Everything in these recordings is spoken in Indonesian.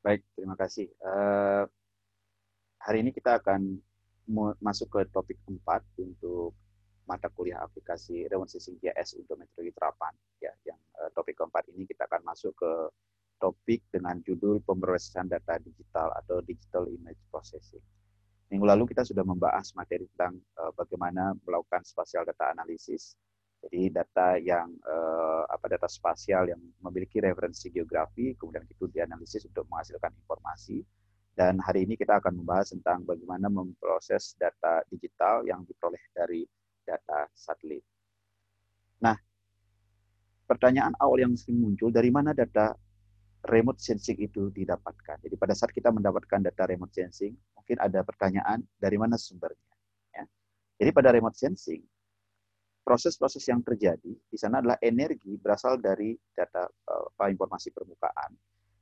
Baik, terima kasih. Uh, hari ini kita akan masuk ke topik keempat untuk mata kuliah aplikasi remote GIS untuk metodologi terapan. Ya, yang uh, topik keempat ini kita akan masuk ke topik dengan judul pemrosesan data digital atau digital image processing. Minggu lalu kita sudah membahas materi tentang uh, bagaimana melakukan spatial data analysis jadi data yang uh, apa data spasial yang memiliki referensi geografi kemudian itu dianalisis untuk menghasilkan informasi. Dan hari ini kita akan membahas tentang bagaimana memproses data digital yang diperoleh dari data satelit. Nah, pertanyaan awal yang sering muncul dari mana data remote sensing itu didapatkan. Jadi pada saat kita mendapatkan data remote sensing, mungkin ada pertanyaan dari mana sumbernya. Ya. Jadi pada remote sensing proses-proses yang terjadi di sana adalah energi berasal dari data uh, informasi permukaan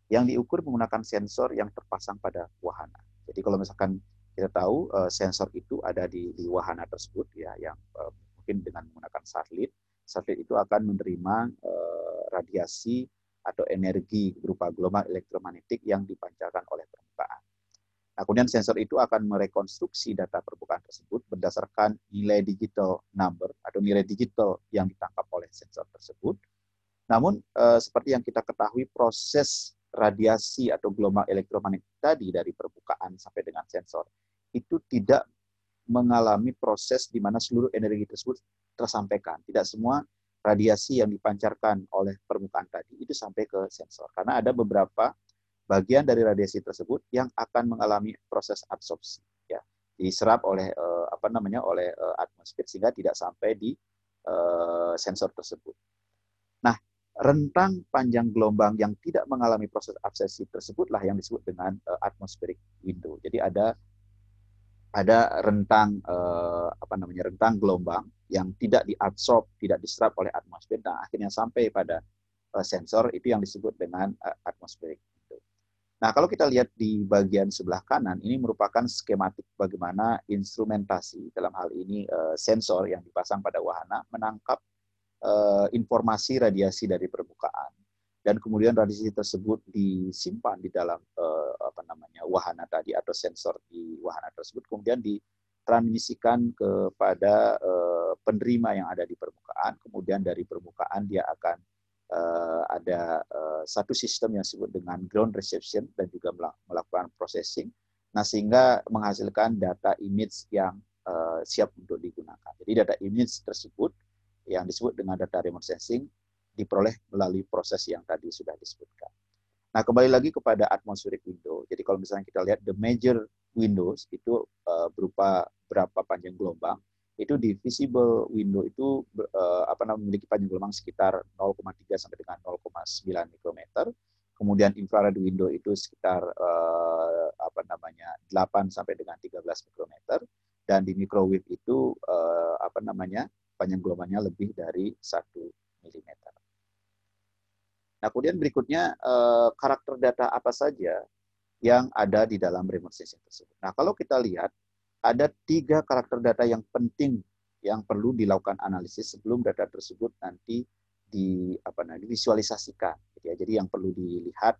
yang diukur menggunakan sensor yang terpasang pada wahana. Jadi kalau misalkan kita tahu uh, sensor itu ada di, di wahana tersebut ya yang uh, mungkin dengan menggunakan satelit, satelit itu akan menerima uh, radiasi atau energi berupa gelombang elektromagnetik yang dipancarkan oleh. Nah, kemudian sensor itu akan merekonstruksi data permukaan tersebut berdasarkan nilai digital number atau nilai digital yang ditangkap oleh sensor tersebut. Namun, eh, seperti yang kita ketahui, proses radiasi atau gelombang elektromagnetik tadi dari permukaan sampai dengan sensor itu tidak mengalami proses di mana seluruh energi tersebut tersampaikan. Tidak semua radiasi yang dipancarkan oleh permukaan tadi itu sampai ke sensor. Karena ada beberapa bagian dari radiasi tersebut yang akan mengalami proses absorpsi ya diserap oleh uh, apa namanya oleh uh, atmosfer sehingga tidak sampai di uh, sensor tersebut. Nah, rentang panjang gelombang yang tidak mengalami proses absorpsi tersebutlah yang disebut dengan uh, atmospheric window. Jadi ada ada rentang uh, apa namanya rentang gelombang yang tidak diabsorb, tidak diserap oleh atmosfer, dan akhirnya sampai pada uh, sensor itu yang disebut dengan uh, atmospheric Nah, kalau kita lihat di bagian sebelah kanan, ini merupakan skematik bagaimana instrumentasi, dalam hal ini uh, sensor yang dipasang pada wahana, menangkap uh, informasi radiasi dari permukaan. Dan kemudian radiasi tersebut disimpan di dalam uh, apa namanya wahana tadi atau sensor di wahana tersebut, kemudian ditransmisikan kepada penerima yang ada di permukaan. Kemudian dari permukaan dia akan uh, ada uh, satu sistem yang disebut dengan ground reception dan juga melakukan processing. Nah, sehingga menghasilkan data image yang uh, siap untuk digunakan. Jadi data image tersebut yang disebut dengan data remote sensing diperoleh melalui proses yang tadi sudah disebutkan. Nah, kembali lagi kepada atmospheric window. Jadi kalau misalnya kita lihat the major windows itu uh, berupa berapa panjang gelombang, itu di visible window itu uh, apa namanya memiliki panjang gelombang sekitar 0,3 sampai dengan 0,9 mikrometer. Kemudian infrared window itu sekitar uh, apa namanya 8 sampai dengan 13 mikrometer dan di microwave itu uh, apa namanya panjang gelombangnya lebih dari 1 milimeter. Nah, kemudian berikutnya uh, karakter data apa saja yang ada di dalam remote sensing tersebut. Nah, kalau kita lihat ada tiga karakter data yang penting yang perlu dilakukan analisis sebelum data tersebut nanti di apa namanya visualisasikan. Gitu ya. Jadi yang perlu dilihat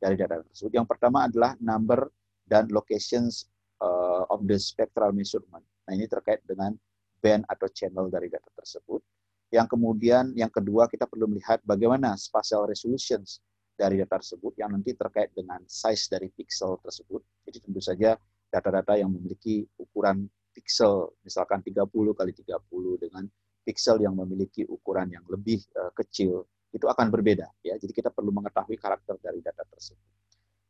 dari data tersebut yang pertama adalah number dan locations uh, of the spectral measurement. Nah ini terkait dengan band atau channel dari data tersebut. Yang kemudian yang kedua kita perlu melihat bagaimana spatial resolutions dari data tersebut yang nanti terkait dengan size dari pixel tersebut. Jadi tentu saja data-data yang memiliki ukuran pixel misalkan 30 kali 30 dengan pixel yang memiliki ukuran yang lebih uh, kecil itu akan berbeda ya. Jadi kita perlu mengetahui karakter dari data tersebut.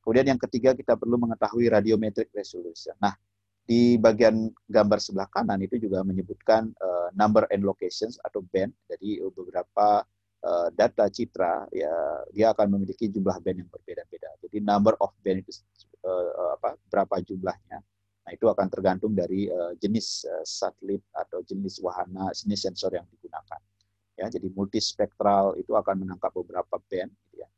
Kemudian yang ketiga kita perlu mengetahui radiometric resolution. Nah, di bagian gambar sebelah kanan itu juga menyebutkan uh, number and locations atau band. Jadi beberapa uh, data citra ya dia akan memiliki jumlah band yang berbeda-beda. Jadi number of band itu berapa jumlahnya. Nah, itu akan tergantung dari uh, jenis uh, satelit atau jenis wahana, jenis sensor yang digunakan. Ya, jadi multispektral itu akan menangkap beberapa band. Gitu ya.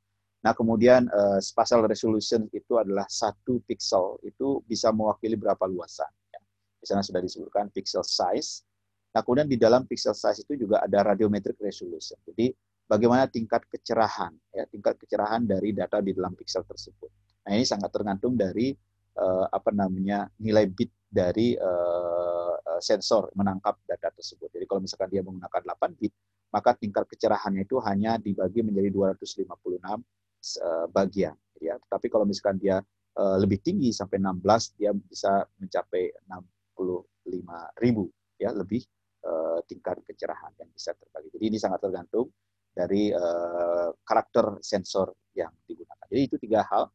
Nah, kemudian uh, spatial resolution itu adalah satu pixel itu bisa mewakili berapa luasan. Ya. Di sudah disebutkan pixel size. Nah, kemudian di dalam pixel size itu juga ada radiometric resolution. Jadi bagaimana tingkat kecerahan, ya, tingkat kecerahan dari data di dalam pixel tersebut. Nah ini sangat tergantung dari uh, apa namanya nilai bit dari uh, sensor menangkap data tersebut. Jadi kalau misalkan dia menggunakan 8 bit, maka tingkat kecerahannya itu hanya dibagi menjadi 256 uh, bagian. Ya. Tapi kalau misalkan dia uh, lebih tinggi sampai 16, dia bisa mencapai 65 ribu ya lebih uh, tingkat kecerahan yang bisa terbagi. Jadi ini sangat tergantung dari uh, karakter sensor yang digunakan. Jadi itu tiga hal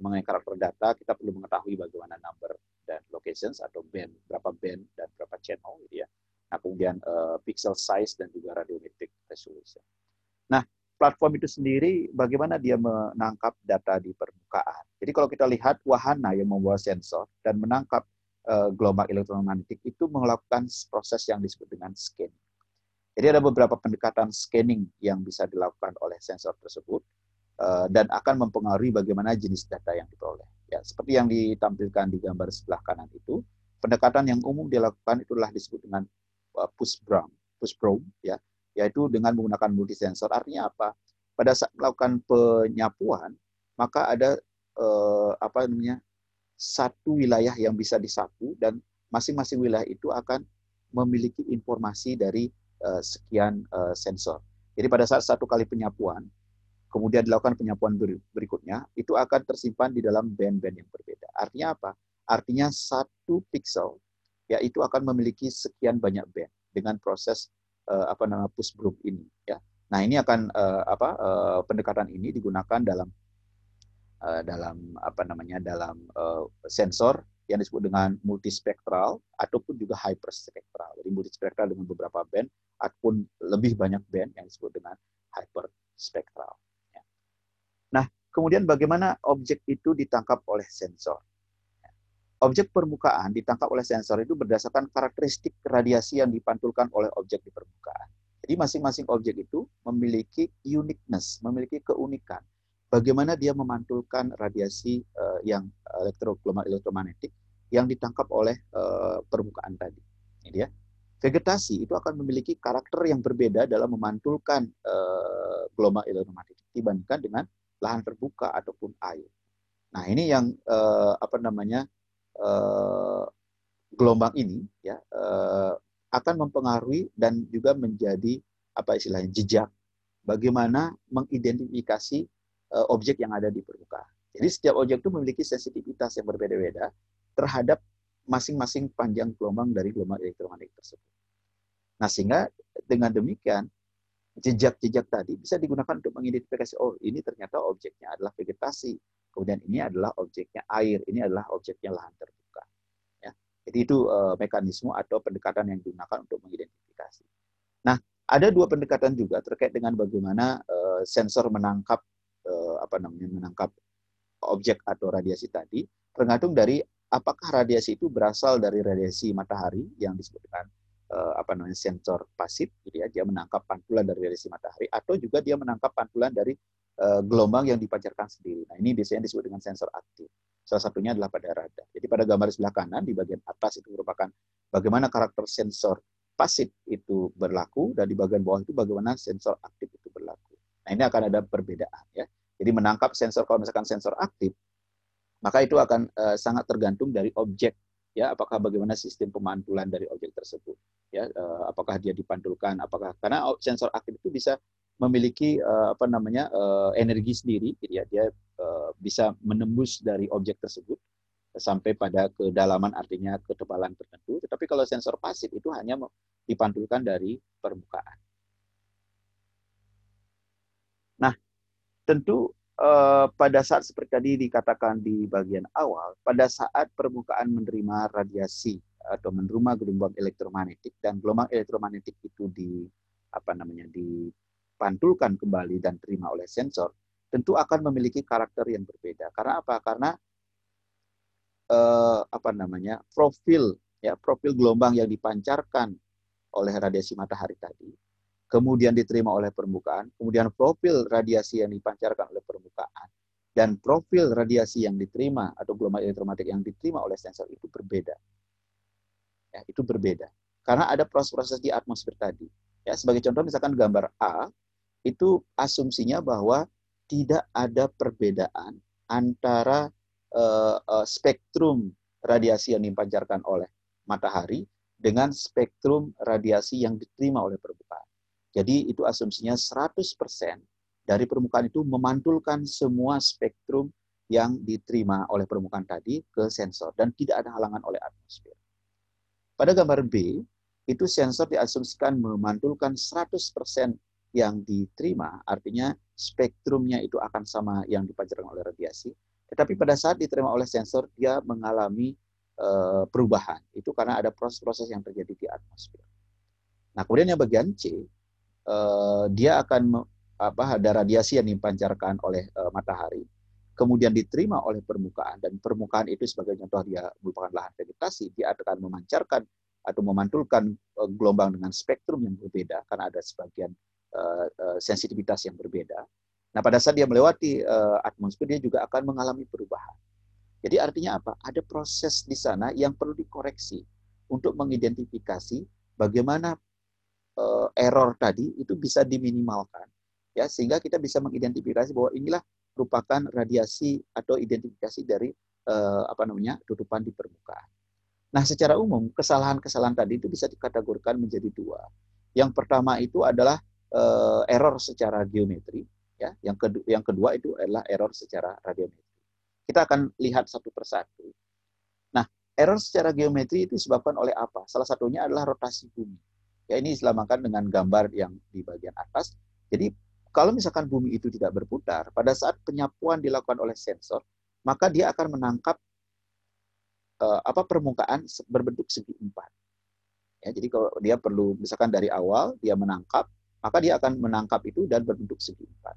mengenai karakter data, kita perlu mengetahui bagaimana number dan locations atau band, berapa band dan berapa channel gitu ya. Nah, kemudian uh, pixel size dan juga radiometric resolution. Nah, platform itu sendiri bagaimana dia menangkap data di permukaan. Jadi kalau kita lihat wahana yang membawa sensor dan menangkap uh, gelombang elektromagnetik itu melakukan proses yang disebut dengan scanning. Jadi ada beberapa pendekatan scanning yang bisa dilakukan oleh sensor tersebut Eh, dan akan mempengaruhi bagaimana jenis data yang diperoleh. Ya, seperti yang ditampilkan di gambar sebelah kanan itu, pendekatan yang umum dilakukan itulah disebut dengan uh, push brown, push probe, ya, yaitu dengan menggunakan multisensor. Artinya apa? Pada saat melakukan penyapuan, maka ada uh, apa namanya satu wilayah yang bisa disapu dan masing-masing wilayah itu akan memiliki informasi dari uh, sekian uh, sensor. Jadi pada saat satu kali penyapuan, kemudian dilakukan penyapuan berikutnya, itu akan tersimpan di dalam band-band yang berbeda. Artinya apa? Artinya satu pixel ya itu akan memiliki sekian banyak band dengan proses uh, apa nama push group ini ya. Nah, ini akan uh, apa uh, pendekatan ini digunakan dalam uh, dalam apa namanya dalam uh, sensor yang disebut dengan multispektral ataupun juga hyperspektral. Jadi multispektral dengan beberapa band ataupun lebih banyak band yang disebut dengan hyperspektral. Kemudian bagaimana objek itu ditangkap oleh sensor? Objek permukaan ditangkap oleh sensor itu berdasarkan karakteristik radiasi yang dipantulkan oleh objek di permukaan. Jadi masing-masing objek itu memiliki uniqueness, memiliki keunikan. Bagaimana dia memantulkan radiasi uh, yang elektromagnetik yang ditangkap oleh uh, permukaan tadi. Ini dia. Vegetasi itu akan memiliki karakter yang berbeda dalam memantulkan uh, gelombang elektromagnetik dibandingkan dengan lahan terbuka ataupun air. Nah ini yang eh, apa namanya eh, gelombang ini ya eh, akan mempengaruhi dan juga menjadi apa istilahnya jejak bagaimana mengidentifikasi eh, objek yang ada di permukaan. Jadi setiap objek itu memiliki sensitivitas yang berbeda-beda terhadap masing-masing panjang gelombang dari gelombang elektromagnetik tersebut. Nah sehingga dengan demikian jejak-jejak tadi bisa digunakan untuk mengidentifikasi oh ini ternyata objeknya adalah vegetasi. Kemudian ini adalah objeknya air ini adalah objeknya lahan terbuka ya. Jadi itu uh, mekanisme atau pendekatan yang digunakan untuk mengidentifikasi. Nah ada dua pendekatan juga terkait dengan bagaimana uh, sensor menangkap uh, apa namanya menangkap objek atau radiasi tadi tergantung dari apakah radiasi itu berasal dari radiasi matahari yang disebut dengan uh, apa namanya sensor pasif gitu ya dia menangkap pantulan dari radiasi matahari atau juga dia menangkap pantulan dari uh, gelombang yang dipancarkan sendiri. Nah, ini biasanya disebut dengan sensor aktif. Salah satunya adalah pada radar. Jadi pada gambar sebelah kanan di bagian atas itu merupakan bagaimana karakter sensor pasif itu berlaku dan di bagian bawah itu bagaimana sensor aktif itu berlaku. Nah, ini akan ada perbedaan ya. Jadi menangkap sensor kalau misalkan sensor aktif maka itu akan uh, sangat tergantung dari objek ya apakah bagaimana sistem pemantulan dari objek tersebut? Ya uh, apakah dia dipantulkan apakah karena sensor aktif itu bisa memiliki uh, apa namanya uh, energi sendiri gitu ya. Dia uh, bisa menembus dari objek tersebut sampai pada kedalaman artinya ketebalan tertentu. Tetapi kalau sensor pasif itu hanya dipantulkan dari permukaan. Nah tentu Eh, pada saat seperti tadi dikatakan di bagian awal, pada saat permukaan menerima radiasi atau menerima gelombang elektromagnetik dan gelombang elektromagnetik itu di apa namanya dipantulkan kembali dan terima oleh sensor, tentu akan memiliki karakter yang berbeda. Karena apa? Karena eh, apa namanya profil ya profil gelombang yang dipancarkan oleh radiasi matahari tadi kemudian diterima oleh permukaan, kemudian profil radiasi yang dipancarkan oleh permukaan, dan profil radiasi yang diterima atau gelombang elektromagnetik yang diterima oleh sensor itu berbeda. Ya, itu berbeda. Karena ada proses-proses di atmosfer tadi. Ya, sebagai contoh misalkan gambar A, itu asumsinya bahwa tidak ada perbedaan antara uh, uh, spektrum radiasi yang dipancarkan oleh matahari dengan spektrum radiasi yang diterima oleh permukaan. Jadi itu asumsinya 100% dari permukaan itu memantulkan semua spektrum yang diterima oleh permukaan tadi ke sensor dan tidak ada halangan oleh atmosfer. Pada gambar B, itu sensor diasumsikan memantulkan 100% yang diterima, artinya spektrumnya itu akan sama yang dipancarkan oleh radiasi. Tetapi pada saat diterima oleh sensor, dia mengalami uh, perubahan. Itu karena ada proses-proses yang terjadi di atmosfer. Nah, kemudian yang bagian C, uh, dia akan apa ada radiasi yang dipancarkan oleh uh, matahari, kemudian diterima oleh permukaan dan permukaan itu sebagai contoh dia merupakan lahan vegetasi, dia akan memancarkan atau memantulkan gelombang dengan spektrum yang berbeda karena ada sebagian uh, uh, sensitivitas yang berbeda. Nah, pada saat dia melewati uh, atmosfer, dia juga akan mengalami perubahan. Jadi artinya apa? Ada proses di sana yang perlu dikoreksi untuk mengidentifikasi bagaimana error tadi itu bisa diminimalkan, ya sehingga kita bisa mengidentifikasi bahwa inilah merupakan radiasi atau identifikasi dari uh, apa namanya tutupan di permukaan. Nah, secara umum kesalahan-kesalahan tadi itu bisa dikategorikan menjadi dua. Yang pertama itu adalah uh, error secara geometri, ya. Yang kedua, yang kedua itu adalah error secara radiometri. Kita akan lihat satu persatu. Nah, error secara geometri itu disebabkan oleh apa? Salah satunya adalah rotasi bumi. Ya, ini diselamatkan dengan gambar yang di bagian atas. Jadi, kalau misalkan bumi itu tidak berputar, pada saat penyapuan dilakukan oleh sensor, maka dia akan menangkap uh, apa permukaan berbentuk segi empat. Ya, jadi kalau dia perlu misalkan dari awal dia menangkap maka dia akan menangkap itu dan berbentuk segi empat.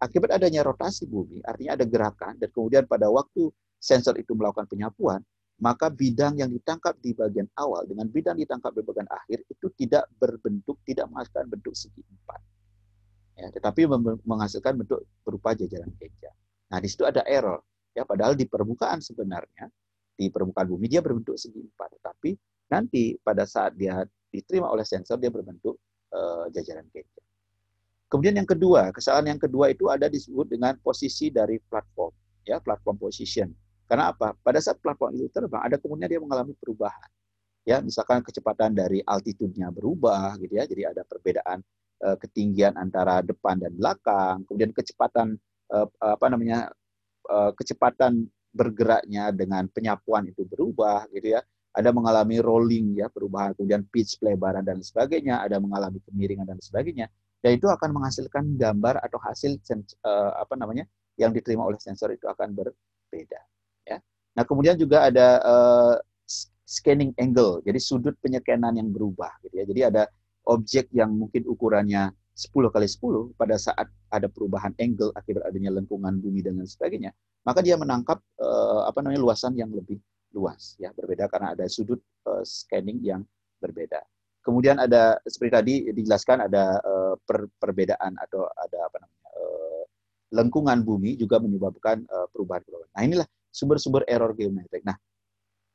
Akibat adanya rotasi bumi, artinya ada gerakan, dan kemudian pada waktu sensor itu melakukan penyapuan, maka bidang yang ditangkap di bagian awal dengan bidang ditangkap di bagian akhir itu tidak berbentuk, tidak menghasilkan bentuk segi empat. Ya, tetapi menghasilkan bentuk berupa jajaran keja. Nah, di situ ada error. Ya, padahal di permukaan sebenarnya, di permukaan bumi dia berbentuk segi empat. Tetapi nanti pada saat dia diterima oleh sensor, dia berbentuk uh, jajaran keja. Kemudian yang kedua, kesalahan yang kedua itu ada disebut dengan posisi dari platform, ya platform position. Karena apa? Pada saat platform itu terbang, ada kemudian dia mengalami perubahan. Ya, misalkan kecepatan dari altitude-nya berubah, gitu ya. Jadi ada perbedaan uh, ketinggian antara depan dan belakang. Kemudian kecepatan uh, apa namanya uh, kecepatan bergeraknya dengan penyapuan itu berubah, gitu ya ada mengalami rolling ya perubahan kemudian pitch pelebaran dan sebagainya ada mengalami kemiringan dan sebagainya dan itu akan menghasilkan gambar atau hasil uh, apa namanya yang diterima oleh sensor itu akan berbeda nah kemudian juga ada uh, scanning angle jadi sudut penyekenan yang berubah gitu ya jadi ada objek yang mungkin ukurannya 10 kali 10 pada saat ada perubahan angle akibat adanya lengkungan bumi dan sebagainya maka dia menangkap uh, apa namanya luasan yang lebih luas ya berbeda karena ada sudut uh, scanning yang berbeda. Kemudian ada seperti tadi dijelaskan ada uh, per, perbedaan atau ada apa namanya uh, lengkungan bumi juga menyebabkan uh, perubahan-perubahan. Nah inilah sumber-sumber error geometrik. Nah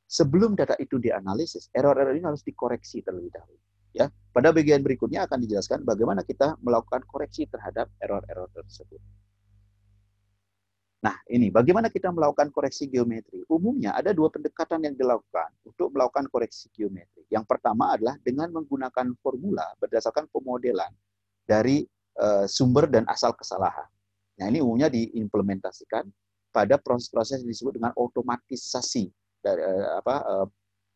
sebelum data itu dianalisis, error-error ini harus dikoreksi terlebih dahulu. Ya, pada bagian berikutnya akan dijelaskan bagaimana kita melakukan koreksi terhadap error-error tersebut. Nah, ini bagaimana kita melakukan koreksi geometri? Umumnya ada dua pendekatan yang dilakukan untuk melakukan koreksi geometri. Yang pertama adalah dengan menggunakan formula berdasarkan pemodelan dari uh, sumber dan asal kesalahan. Nah, ini umumnya diimplementasikan pada proses-proses yang disebut dengan otomatisasi dari uh, apa uh,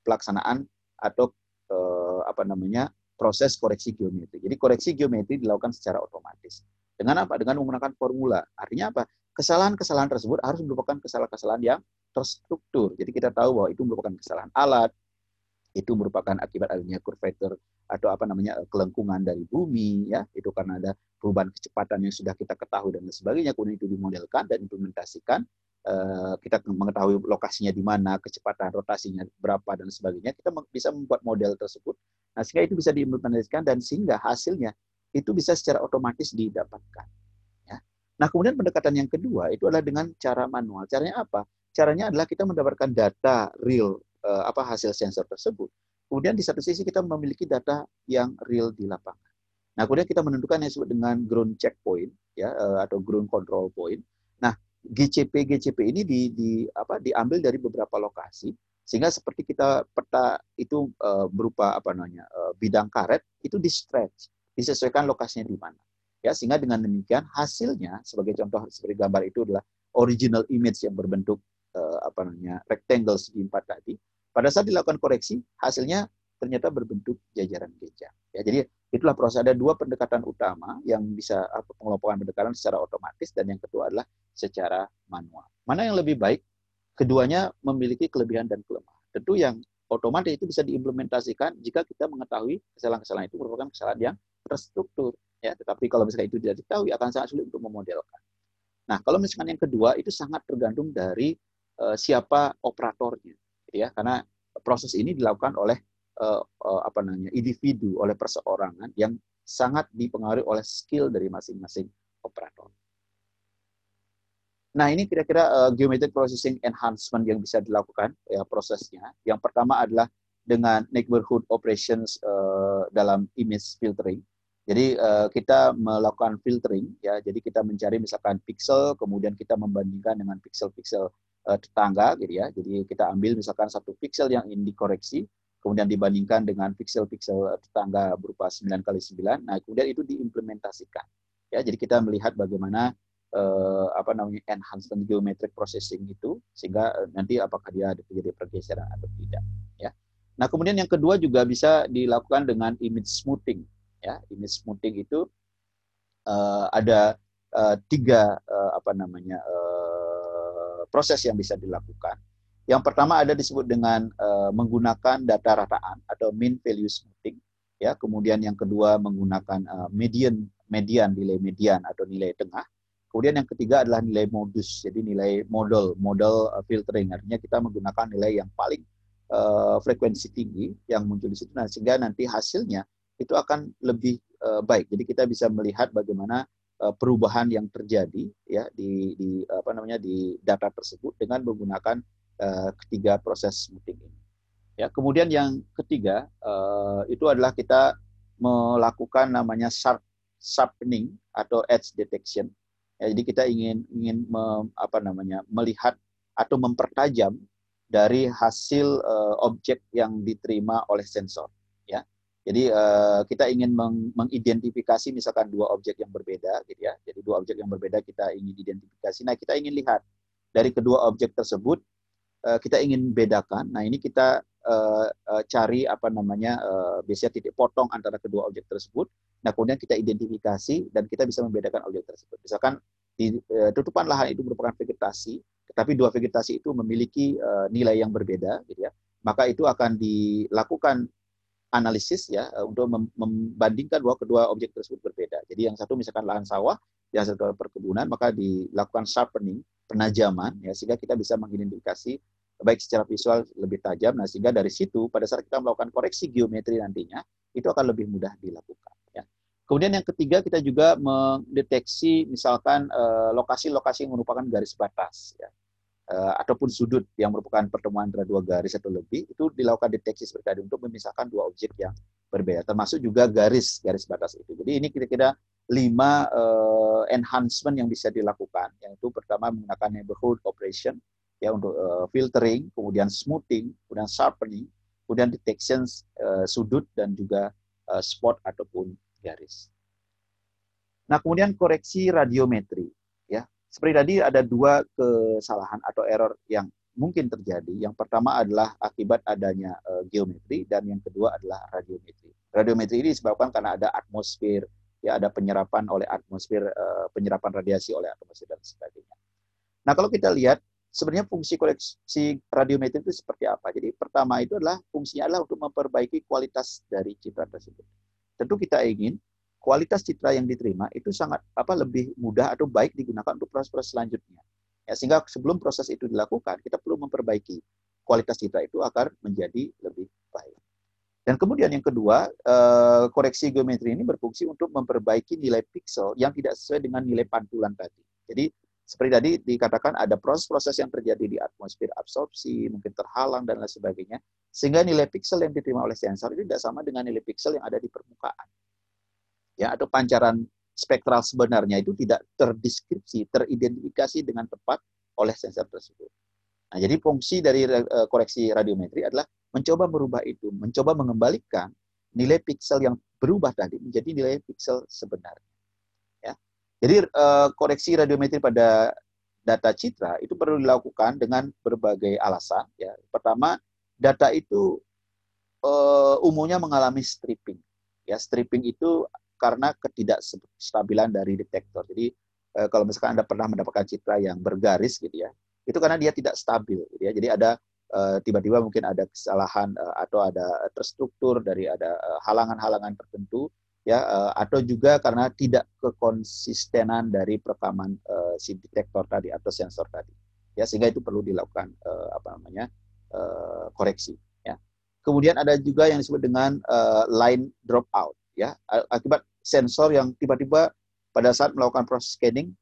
pelaksanaan atau uh, apa namanya proses koreksi geometri. Jadi koreksi geometri dilakukan secara otomatis. Dengan apa? Dengan menggunakan formula. Artinya apa? kesalahan-kesalahan tersebut harus merupakan kesalahan-kesalahan yang terstruktur. Jadi kita tahu bahwa itu merupakan kesalahan alat, itu merupakan akibat adanya curvature atau apa namanya kelengkungan dari bumi ya. Itu karena ada perubahan kecepatan yang sudah kita ketahui dan sebagainya. Kemudian itu dimodelkan dan implementasikan uh, kita mengetahui lokasinya di mana kecepatan rotasinya berapa dan sebagainya. Kita bisa membuat model tersebut. Nah sehingga itu bisa diimplementasikan dan sehingga hasilnya itu bisa secara otomatis didapatkan Nah, kemudian pendekatan yang kedua itu adalah dengan cara manual. Caranya apa? Caranya adalah kita mendapatkan data real uh, apa hasil sensor tersebut. Kemudian di satu sisi kita memiliki data yang real di lapangan. Nah, kemudian kita menentukan yang disebut dengan ground checkpoint ya uh, atau ground control point. Nah, GCP GCP ini di, di apa diambil dari beberapa lokasi sehingga seperti kita peta itu uh, berupa apa namanya uh, bidang karet itu di stretch disesuaikan lokasinya di mana ya sehingga dengan demikian hasilnya sebagai contoh seperti gambar itu adalah original image yang berbentuk apa namanya rectangle segi empat tadi pada saat dilakukan koreksi hasilnya ternyata berbentuk jajaran geja ya jadi itulah proses ada dua pendekatan utama yang bisa apa pengelompokan pendekatan secara otomatis dan yang kedua adalah secara manual. Mana yang lebih baik? Keduanya memiliki kelebihan dan kelemahan. Tentu yang otomatis itu bisa diimplementasikan jika kita mengetahui kesalahan-kesalahan itu merupakan kesalahan yang terstruktur. Ya, tetapi kalau misalnya itu tidak diketahui akan sangat sulit untuk memodelkan. Nah, kalau misalkan yang kedua itu sangat tergantung dari siapa operatornya, ya, karena proses ini dilakukan oleh uh, uh, apa namanya individu, oleh perseorangan yang sangat dipengaruhi oleh skill dari masing-masing operator. Nah, ini kira-kira geometric processing enhancement yang bisa dilakukan ya prosesnya. Yang pertama adalah dengan neighborhood operations dalam image filtering. Jadi kita melakukan filtering ya. Jadi kita mencari misalkan pixel, kemudian kita membandingkan dengan pixel-pixel tetangga gitu ya. Jadi kita ambil misalkan satu pixel yang ingin dikoreksi, kemudian dibandingkan dengan pixel-pixel tetangga berupa 9 kali 9. Nah, kemudian itu diimplementasikan. Ya, jadi kita melihat bagaimana uh, apa namanya enhancement geometric processing itu sehingga uh, nanti apakah dia ada terjadi pergeseran atau tidak ya. Nah, kemudian yang kedua juga bisa dilakukan dengan image smoothing ya. Image smoothing itu uh, ada uh, tiga uh, apa namanya uh, proses yang bisa dilakukan. Yang pertama ada disebut dengan uh, menggunakan data rataan atau mean value smoothing ya. Kemudian yang kedua menggunakan uh, median median nilai median atau nilai tengah Kemudian yang ketiga adalah nilai modus, jadi nilai model, model uh, filtering. Artinya kita menggunakan nilai yang paling uh, frekuensi tinggi yang muncul di situ, nah, sehingga nanti hasilnya itu akan lebih uh, baik. Jadi kita bisa melihat bagaimana perubahan yang terjadi ya di, di apa namanya di data tersebut dengan menggunakan uh, ketiga proses smoothing ini. Ya, kemudian yang ketiga uh, itu adalah kita melakukan namanya sharp sharpening atau edge detection Ya, jadi kita ingin ingin me, apa namanya melihat atau mempertajam dari hasil uh, objek yang diterima oleh sensor. Ya, jadi uh, kita ingin meng, mengidentifikasi misalkan dua objek yang berbeda, gitu ya. Jadi dua objek yang berbeda kita ingin identifikasi. Nah, kita ingin lihat dari kedua objek tersebut uh, kita ingin bedakan. Nah, ini kita uh, uh, cari apa namanya uh, biasanya titik potong antara kedua objek tersebut. Nah, kemudian kita identifikasi dan kita bisa membedakan objek tersebut. Misalkan di uh, tutupan lahan itu merupakan vegetasi, tetapi dua vegetasi itu memiliki uh, nilai yang berbeda, gitu ya. Maka itu akan dilakukan analisis ya untuk membandingkan bahwa kedua objek tersebut berbeda. Jadi yang satu misalkan lahan sawah, yang satu perkebunan, maka dilakukan sharpening, penajaman ya sehingga kita bisa mengidentifikasi baik secara visual lebih tajam. Nah, sehingga dari situ pada saat kita melakukan koreksi geometri nantinya, itu akan lebih mudah dilakukan. Ya. Kemudian yang ketiga kita juga mendeteksi misalkan eh, lokasi-lokasi yang merupakan garis batas, ya. Uh, ataupun sudut yang merupakan pertemuan antara dua garis atau lebih itu dilakukan deteksi seperti tadi untuk memisahkan dua objek yang berbeda termasuk juga garis garis batas itu jadi ini kira-kira lima uh, enhancement yang bisa dilakukan yang itu pertama menggunakan neighborhood operation ya untuk uh, filtering, kemudian smoothing, kemudian sharpening, kemudian detection uh, sudut dan juga uh, spot ataupun garis. Nah, kemudian koreksi radiometri. Seperti tadi ada dua kesalahan atau error yang mungkin terjadi. Yang pertama adalah akibat adanya uh, geometri dan yang kedua adalah radiometri. Radiometri ini disebabkan karena ada atmosfer, ya ada penyerapan oleh atmosfer, uh, penyerapan radiasi oleh atmosfer dan sebagainya. Nah, kalau kita lihat sebenarnya fungsi koleksi radiometri itu seperti apa? Jadi pertama itu adalah fungsinya adalah untuk memperbaiki kualitas dari citra tersebut. Tentu kita ingin kualitas citra yang diterima itu sangat apa lebih mudah atau baik digunakan untuk proses-proses selanjutnya. Ya, sehingga sebelum proses itu dilakukan, kita perlu memperbaiki kualitas citra itu agar menjadi lebih baik. Dan kemudian yang kedua, eh, koreksi geometri ini berfungsi untuk memperbaiki nilai pixel yang tidak sesuai dengan nilai pantulan tadi. Jadi seperti tadi dikatakan ada proses-proses yang terjadi di atmosfer absorpsi, mungkin terhalang dan lain sebagainya, sehingga nilai piksel yang diterima oleh sensor itu tidak sama dengan nilai piksel yang ada di permukaan. Ya, atau pancaran spektral sebenarnya itu tidak terdeskripsi, teridentifikasi dengan tepat oleh sensor tersebut. Nah, jadi fungsi dari uh, koreksi radiometri adalah mencoba merubah itu, mencoba mengembalikan nilai piksel yang berubah tadi menjadi nilai piksel sebenarnya. Ya. Jadi uh, koreksi radiometri pada data citra itu perlu dilakukan dengan berbagai alasan. Ya. Pertama, data itu uh, umumnya mengalami stripping. Ya, stripping itu karena ketidakstabilan dari detektor. Jadi uh, kalau misalkan Anda pernah mendapatkan citra yang bergaris gitu ya, itu karena dia tidak stabil gitu ya. Jadi ada eh, tiba-tiba mungkin ada kesalahan uh, atau ada terstruktur dari ada eh, halangan-halangan tertentu ya atau juga karena tidak kekonsistenan dari perekaman si detektor tadi atau sensor tadi. Ya sehingga itu perlu dilakukan apa namanya? Koreksi ya. Kemudian ada juga yang disebut dengan line dropout ya akibat sensor yang tiba-tiba pada saat melakukan proses scanning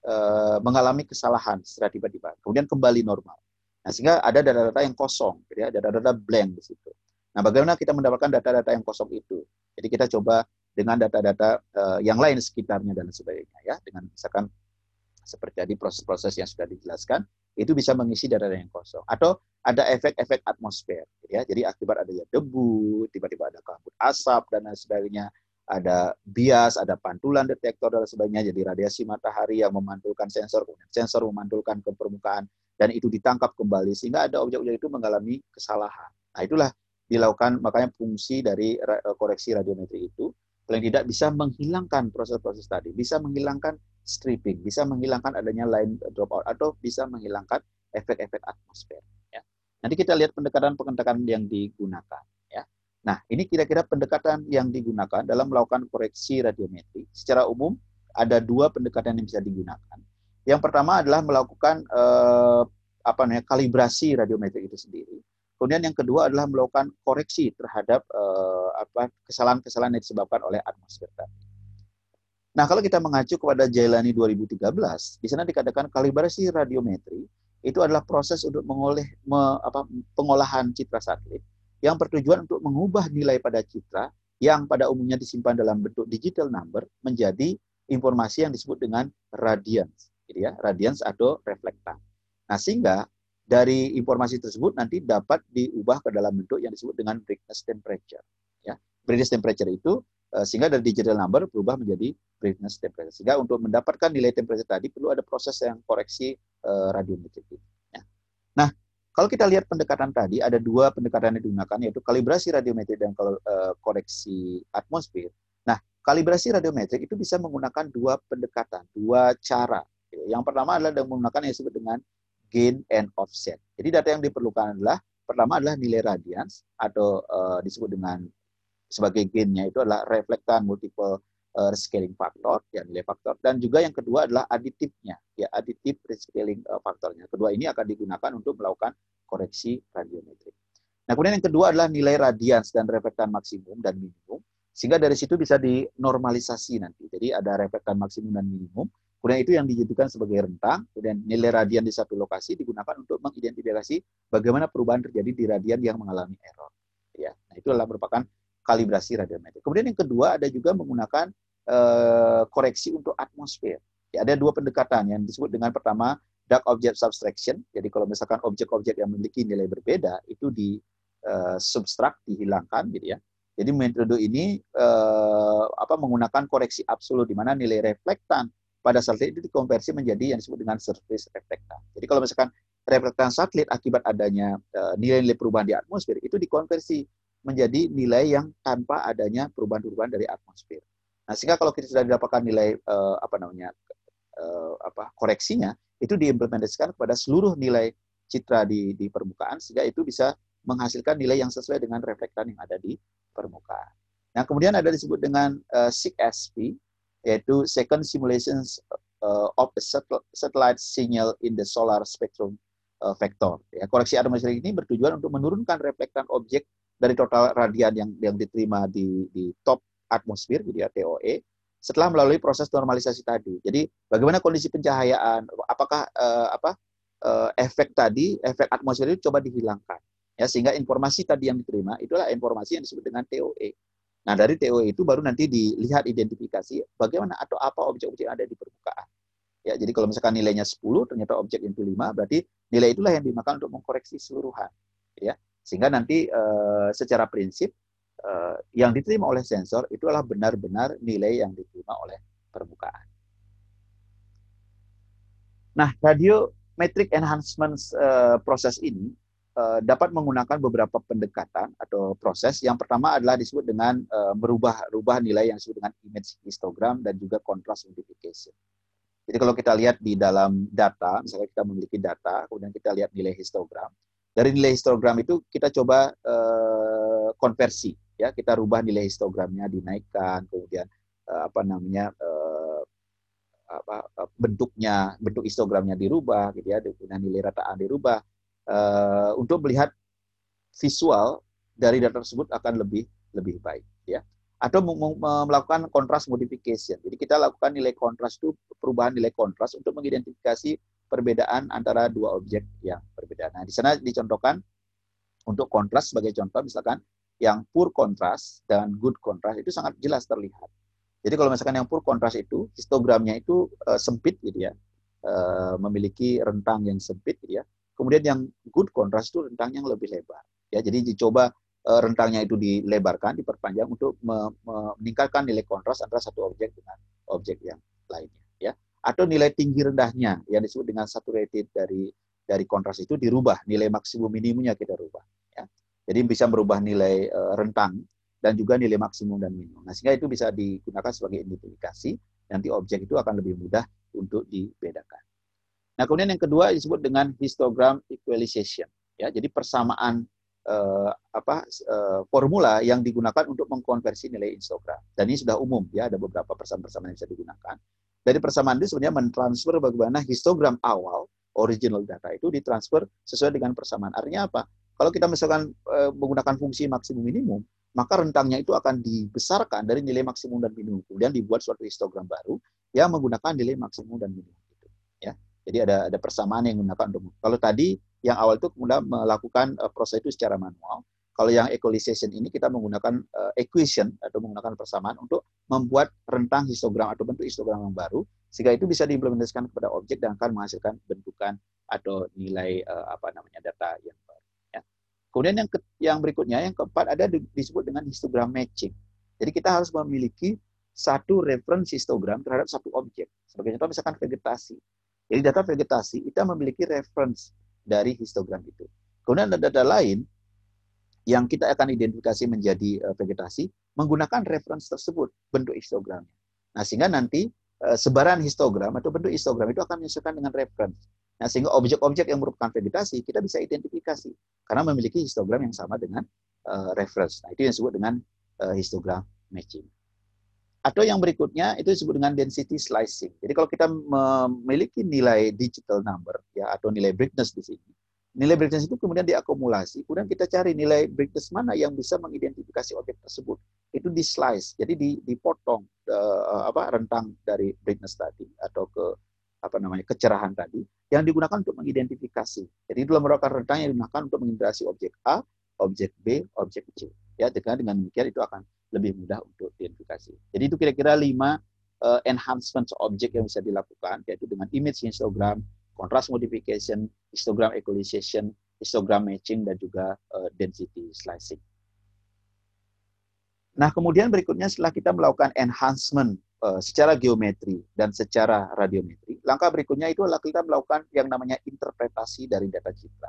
Eh, mengalami kesalahan secara tiba-tiba, kemudian kembali normal. Nah, sehingga ada data-data yang kosong, gitu ya, data-data blank di situ. Nah, bagaimana kita mendapatkan data-data yang kosong itu? Jadi kita coba dengan data-data uh, yang lain sekitarnya dan sebagainya, ya, dengan misalkan seperti tadi proses-proses yang sudah dijelaskan, itu bisa mengisi data-data yang kosong. Atau ada efek-efek atmosfer, gitu ya. Jadi akibat adanya debu, tiba-tiba ada kabut asap dan lain sebagainya, ada bias, ada pantulan detektor dan sebagainya. Jadi radiasi matahari yang memantulkan sensor, sensor memantulkan ke permukaan dan itu ditangkap kembali sehingga ada objek-objek itu mengalami kesalahan. Nah, itulah dilakukan makanya fungsi dari eh, koreksi radiometri itu paling tidak bisa menghilangkan proses-proses tadi, bisa menghilangkan stripping, bisa menghilangkan adanya line dropout atau bisa menghilangkan efek-efek atmosfer. Ya. Nanti kita lihat pendekatan-pendekatan yang digunakan. Nah, ini kira-kira pendekatan yang digunakan dalam melakukan koreksi radiometri. Secara umum, ada dua pendekatan yang bisa digunakan. Yang pertama adalah melakukan eh, apa namanya kalibrasi radiometri itu sendiri. Kemudian yang kedua adalah melakukan koreksi terhadap eh, apa kesalahan-kesalahan yang disebabkan oleh atmosfer tadi. Nah, kalau kita mengacu kepada Jailani 2013, di sana dikatakan kalibrasi radiometri itu adalah proses untuk mengoleh me, apa, pengolahan citra satelit yang bertujuan untuk mengubah nilai pada citra yang pada umumnya disimpan dalam bentuk digital number menjadi informasi yang disebut dengan radiance, gitu ya, radiance atau reflektan. Nah, sehingga dari informasi tersebut nanti dapat diubah ke dalam bentuk yang disebut dengan brightness temperature. Ya, brightness temperature itu eh, sehingga dari digital number berubah menjadi brightness temperature. Sehingga untuk mendapatkan nilai temperature tadi perlu ada proses yang koreksi uh, radiometrik. Ya. Nah, kalau kita lihat pendekatan tadi, ada dua pendekatan yang digunakan, yaitu kalibrasi radiometrik dan uh, koreksi atmosfer. Nah, kalibrasi radiometrik itu bisa menggunakan dua pendekatan, dua cara. Yang pertama adalah menggunakan yang disebut dengan gain and offset. Jadi data yang diperlukan adalah pertama adalah nilai radians atau uh, disebut dengan sebagai gainnya itu adalah reflektan multiple uh, rescaling faktor, ya nilai faktor, dan juga yang kedua adalah aditifnya, ya aditif rescaling uh, faktornya. Kedua ini akan digunakan untuk melakukan koreksi radiometrik. Nah, kemudian yang kedua adalah nilai radians dan reflektan maksimum dan minimum, sehingga dari situ bisa dinormalisasi nanti. Jadi ada reflektan maksimum dan minimum, kemudian itu yang dijadikan sebagai rentang, kemudian nilai radian di satu lokasi digunakan untuk mengidentifikasi bagaimana perubahan terjadi di radian yang mengalami error. Ya, nah itu adalah merupakan kalibrasi radiometrik. Kemudian yang kedua ada juga menggunakan uh, koreksi untuk atmosfer. Ya, ada dua pendekatan yang disebut dengan pertama dark object subtraction. Jadi kalau misalkan objek-objek yang memiliki nilai berbeda itu di uh, substrak dihilangkan gitu ya. Jadi metode ini uh, apa menggunakan koreksi absolut di mana nilai reflektan pada satelit itu dikonversi menjadi yang disebut dengan surface reflektan. Jadi kalau misalkan reflektan satelit akibat adanya nilai-nilai perubahan di atmosfer itu dikonversi menjadi nilai yang tanpa adanya perubahan-perubahan dari atmosfer. Nah, sehingga kalau kita sudah didapatkan nilai uh, apa namanya uh, apa koreksinya, itu diimplementasikan kepada seluruh nilai citra di, di permukaan sehingga itu bisa menghasilkan nilai yang sesuai dengan reflektan yang ada di permukaan. Nah, kemudian ada disebut dengan uh, eh, SIG-SP, yaitu Second Simulations uh, of the Satellite Signal in the Solar Spectrum uh, Vector. Ya, koreksi atmosfer ini bertujuan untuk menurunkan reflektan objek dari total radian yang yang diterima di di top atmosfer gitu ya TOE setelah melalui proses normalisasi tadi. Jadi bagaimana kondisi pencahayaan, apakah uh, apa uh, efek tadi, efek atmosfer itu coba dihilangkan ya sehingga informasi tadi yang diterima itulah informasi yang disebut dengan TOE. Nah, dari TOE itu baru nanti dilihat identifikasi bagaimana atau apa objek-objek yang ada di permukaan. Ya, jadi kalau misalkan nilainya 10, ternyata objek itu 5, berarti nilai itulah yang digunakan untuk mengkoreksi seluruhan. Ya, sehingga nanti uh, secara prinsip uh, yang diterima oleh sensor itu adalah benar-benar nilai yang diterima oleh permukaan. Nah, radiometric enhancement uh, proses ini uh, dapat menggunakan beberapa pendekatan atau proses. Yang pertama adalah disebut dengan uh, merubah rubah nilai yang disebut dengan image histogram dan juga contrast modification. Jadi kalau kita lihat di dalam data, misalnya kita memiliki data, kemudian kita lihat nilai histogram. Dari nilai histogram itu kita coba uh, konversi, ya. Kita rubah nilai histogramnya, dinaikkan, kemudian uh, apa namanya uh, apa bentuknya, bentuk histogramnya dirubah, gitu ya, kemudian nilai rataan dirubah. Uh, untuk melihat visual dari data tersebut akan lebih lebih baik, ya. Atau melakukan kontras modification. Jadi kita lakukan nilai kontras itu perubahan nilai kontras untuk mengidentifikasi perbedaan antara dua objek yang berbeda. Nah, di sana dicontohkan untuk kontras sebagai contoh misalkan yang poor kontras dan good kontras itu sangat jelas terlihat. Jadi kalau misalkan yang poor kontras itu histogramnya itu uh, sempit gitu ya. Uh, memiliki rentang yang sempit gitu ya. Kemudian yang good kontras itu rentang yang lebih lebar. Ya, jadi dicoba Eh, rentangnya itu dilebarkan, diperpanjang untuk meningkatkan nilai kontras antara satu objek dengan objek yang lainnya. Ya. Atau nilai tinggi rendahnya yang disebut dengan saturated dari dari kontras itu dirubah, nilai maksimum minimumnya kita rubah. Ya. Jadi bisa merubah nilai uh, rentang dan juga nilai maksimum dan minimum. Nah, sehingga itu bisa digunakan sebagai identifikasi, nanti objek itu akan lebih mudah untuk dibedakan. Nah, kemudian yang kedua disebut dengan histogram equalization. Ya, jadi persamaan uh, apa uh, formula yang digunakan untuk mengkonversi nilai histogram. Dan ini sudah umum ya, ada beberapa persamaan-persamaan yang bisa digunakan. Dari persamaan itu sebenarnya mentransfer bagaimana histogram awal original data itu ditransfer sesuai dengan persamaan. Artinya apa? Kalau kita misalkan uh, menggunakan fungsi maksimum minimum, maka rentangnya itu akan dibesarkan dari nilai maksimum dan minimum. Kemudian dibuat suatu histogram baru yang menggunakan nilai maksimum dan minimum. Ya. Jadi ada ada persamaan yang digunakan untuk. Kalau tadi yang awal itu kemudian melakukan uh, proses itu secara manual. Kalau yang equalization ini kita menggunakan uh, equation atau menggunakan persamaan untuk membuat rentang histogram atau bentuk histogram yang baru sehingga itu bisa diimplementasikan kepada objek dan akan menghasilkan bentukan atau nilai uh, apa namanya data yang baru. Ya. Kemudian yang ke, yang berikutnya yang keempat ada di, disebut dengan histogram matching. Jadi kita harus memiliki satu reference histogram terhadap satu objek. Sebagai contoh misalkan vegetasi. Jadi data vegetasi kita memiliki reference dari histogram itu. Kemudian ada data lain yang kita akan identifikasi menjadi uh, vegetasi menggunakan reference tersebut bentuk histogramnya. Nah, sehingga nanti uh, sebaran histogram atau bentuk histogram itu akan menyesuaikan dengan reference. Nah, sehingga objek-objek yang merupakan vegetasi kita bisa identifikasi karena memiliki histogram yang sama dengan uh, reference. Nah, itu yang disebut dengan histogram matching. Atau yang berikutnya itu disebut dengan density slicing. Jadi kalau kita memiliki nilai digital number ya atau nilai brightness di sini, nilai brightness itu kemudian diakumulasi, kemudian kita cari nilai brightness mana yang bisa mengidentifikasi objek tersebut. Itu di slice, jadi dipotong uh, apa rentang dari brightness tadi atau ke apa namanya kecerahan tadi yang digunakan untuk mengidentifikasi. Jadi itu merupakan rentang yang digunakan untuk mengidentifikasi objek A, objek B, objek C. Ya, dengan dengan demikian itu akan lebih mudah untuk diidentifikasi. Jadi itu kira-kira lima uh, enhancement objek yang bisa dilakukan, yaitu dengan image histogram, contrast modification, histogram equalization, histogram matching, dan juga uh, density slicing. Nah, kemudian berikutnya setelah kita melakukan enhancement uh, secara geometri dan secara radiometri, langkah berikutnya itu adalah kita melakukan yang namanya interpretasi dari data citra.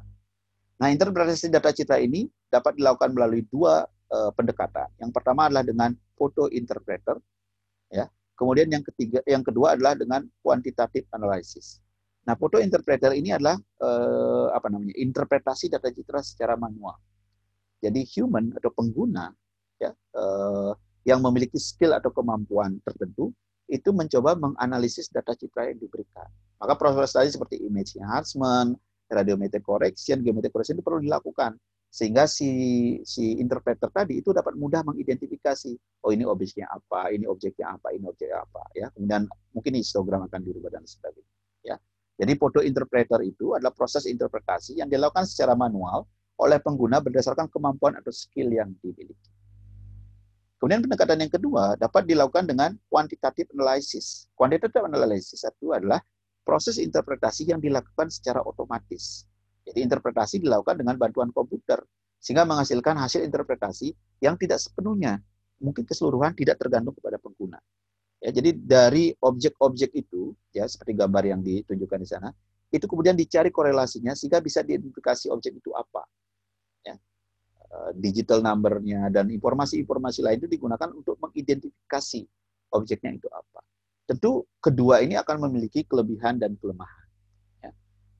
Nah, interpretasi data citra ini dapat dilakukan melalui dua uh, pendekatan. Yang pertama adalah dengan foto interpreter, ya. Kemudian yang ketiga, yang kedua adalah dengan quantitative analysis. Nah, foto interpreter ini adalah uh, apa namanya interpretasi data citra secara manual. Jadi human atau pengguna ya uh, yang memiliki skill atau kemampuan tertentu itu mencoba menganalisis data citra yang diberikan. Maka proses tadi seperti image enhancement, radiometric correction, geometric correction itu perlu dilakukan sehingga si si interpreter tadi itu dapat mudah mengidentifikasi oh ini objeknya apa ini objeknya apa ini objeknya apa ya kemudian mungkin histogram akan dirubah dan sebagainya ya jadi foto interpreter itu adalah proses interpretasi yang dilakukan secara manual oleh pengguna berdasarkan kemampuan atau skill yang dimiliki Kemudian pendekatan yang kedua dapat dilakukan dengan quantitative analysis. Quantitative analysis itu adalah proses interpretasi yang dilakukan secara otomatis. Jadi interpretasi dilakukan dengan bantuan komputer sehingga menghasilkan hasil interpretasi yang tidak sepenuhnya mungkin keseluruhan tidak tergantung kepada pengguna. Ya, jadi dari objek-objek itu ya seperti gambar yang ditunjukkan di sana itu kemudian dicari korelasinya sehingga bisa diidentifikasi objek itu apa. Eh, digital number-nya dan informasi-informasi lain itu digunakan untuk mengidentifikasi objeknya itu apa. Tentu kedua ini akan memiliki kelebihan dan kelemahan. Ya.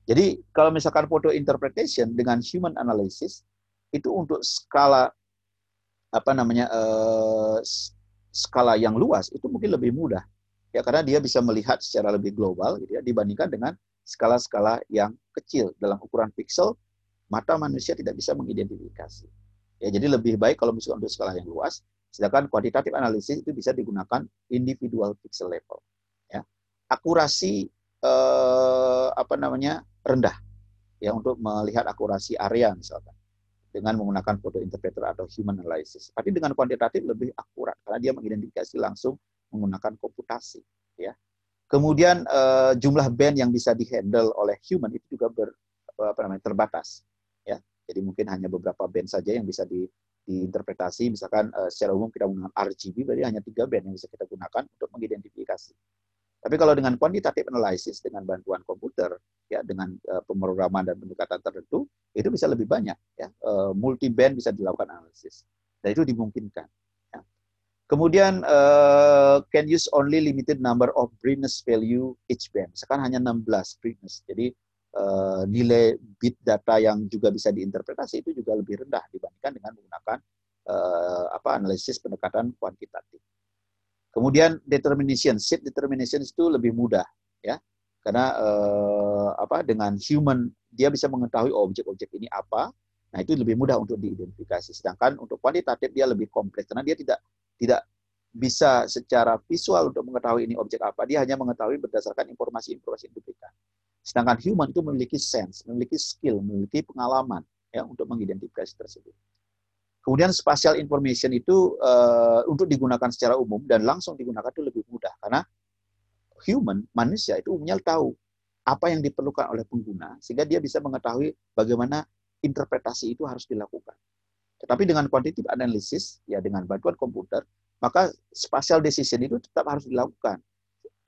Jadi kalau misalkan photo interpretation dengan human analysis itu untuk skala apa namanya uh, skala yang luas itu mungkin lebih mudah ya karena dia bisa melihat secara lebih global gitu ya dibandingkan dengan skala-skala yang kecil dalam ukuran pixel mata manusia tidak bisa mengidentifikasi. Ya, jadi lebih baik kalau misalkan untuk skala yang luas, sedangkan kuantitatif analisis itu bisa digunakan individual pixel level. Ya. Akurasi eh, apa namanya rendah ya untuk melihat akurasi area misalkan dengan menggunakan foto interpreter atau human analysis. Tapi dengan kuantitatif lebih akurat karena dia mengidentifikasi langsung menggunakan komputasi. Ya. Kemudian eh, jumlah band yang bisa dihandle oleh human itu juga ber, apa namanya terbatas. Ya. Jadi mungkin hanya beberapa band saja yang bisa di, diinterpretasi. Misalkan uh, secara umum kita menggunakan RGB, berarti hanya tiga band yang bisa kita gunakan untuk mengidentifikasi. Tapi kalau dengan quantitative analysis dengan bantuan komputer, ya dengan uh, pemrograman dan pendekatan tertentu, itu bisa lebih banyak. Ya, uh, multi band bisa dilakukan analisis, dan itu dimungkinkan. Kemudian uh, can use only limited number of brightness value each band. Misalkan hanya 16 brightness. Jadi uh, nilai bit data yang juga bisa diinterpretasi itu juga lebih rendah dibandingkan dengan menggunakan uh, apa analisis pendekatan kuantitatif. Kemudian determination, set determination itu lebih mudah ya. Karena uh, apa dengan human dia bisa mengetahui objek-objek ini apa. Nah, itu lebih mudah untuk diidentifikasi. Sedangkan untuk kuantitatif dia lebih kompleks karena dia tidak tidak bisa secara visual untuk mengetahui ini objek apa. Dia hanya mengetahui berdasarkan informasi-informasi yang diberikan. Sedangkan human itu memiliki sense, memiliki skill, memiliki pengalaman ya untuk mengidentifikasi tersebut. Kemudian spatial information itu uh, untuk digunakan secara umum dan langsung digunakan itu lebih mudah karena human manusia itu umumnya tahu apa yang diperlukan oleh pengguna sehingga dia bisa mengetahui bagaimana interpretasi itu harus dilakukan. Tetapi dengan quantitative analysis ya dengan bantuan komputer maka spatial decision itu tetap harus dilakukan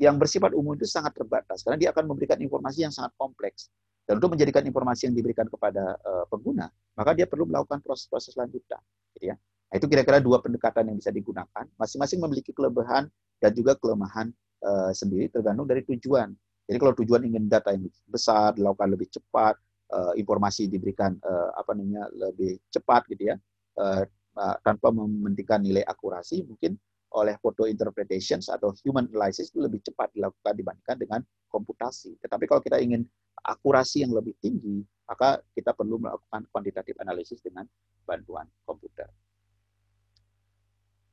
yang bersifat umum itu sangat terbatas karena dia akan memberikan informasi yang sangat kompleks. Dan untuk menjadikan informasi yang diberikan kepada uh, pengguna, maka dia perlu melakukan proses-proses lanjutan. Gitu ya. Nah, itu kira-kira dua pendekatan yang bisa digunakan. Masing-masing memiliki kelebihan dan juga kelemahan uh, sendiri tergantung dari tujuan. Jadi kalau tujuan ingin data yang besar, dilakukan lebih cepat, uh, informasi diberikan uh, apa namanya lebih cepat gitu ya, uh, uh, tanpa mementingkan nilai akurasi, mungkin oleh photo interpretations atau human analysis itu lebih cepat dilakukan dibandingkan dengan komputasi. Tetapi kalau kita ingin akurasi yang lebih tinggi, maka kita perlu melakukan quantitative analysis dengan bantuan komputer.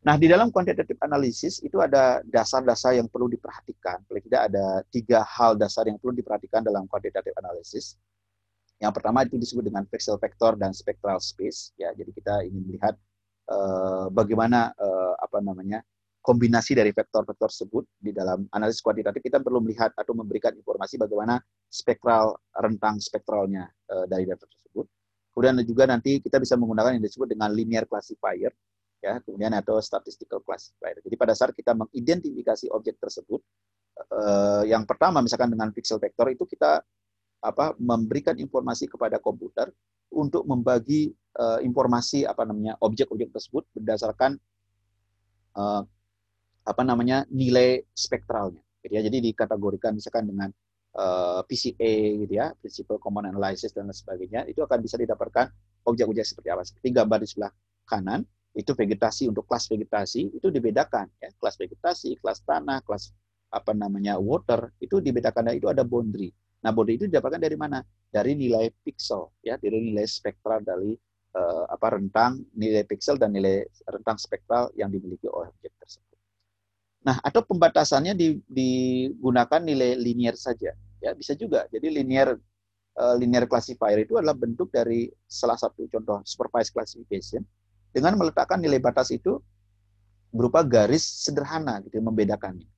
Nah, di dalam quantitative analysis itu ada dasar-dasar yang perlu diperhatikan. Paling tidak ada tiga hal dasar yang perlu diperhatikan dalam quantitative analysis. Yang pertama itu disebut dengan pixel vector dan spectral space. Ya, jadi kita ingin melihat uh, bagaimana uh, apa namanya kombinasi dari vektor-vektor tersebut di dalam analisis kuantitatif kita perlu melihat atau memberikan informasi bagaimana spektral rentang spektralnya uh, dari data tersebut. Kemudian juga nanti kita bisa menggunakan yang disebut dengan linear classifier ya, kemudian atau statistical classifier. Jadi pada saat kita mengidentifikasi objek tersebut uh, yang pertama misalkan dengan pixel vektor itu kita apa memberikan informasi kepada komputer untuk membagi uh, informasi apa namanya objek-objek tersebut berdasarkan uh, apa namanya nilai spektralnya gitu ya. Jadi dikategorikan misalkan dengan uh, eh, PCA gitu ya principal common analysis dan lain sebagainya itu akan bisa didapatkan objek-objek seperti apa. Seperti gambar di sebelah kanan itu vegetasi untuk kelas vegetasi itu dibedakan ya. Kelas vegetasi kelas tanah kelas apa namanya water itu dibedakan. Dan itu ada boundary nah boundary itu didapatkan dari mana dari nilai pixel ya dari nilai spektral dari uh, apa rentang nilai pixel dan nilai rentang spektral yang dimiliki oleh objek tersebut Nah, atau pembatasannya digunakan nilai linear saja. Ya, bisa juga. Jadi linear uh, linear classifier itu adalah bentuk dari salah satu contoh supervised classification dengan meletakkan nilai batas itu berupa garis sederhana gitu membedakannya.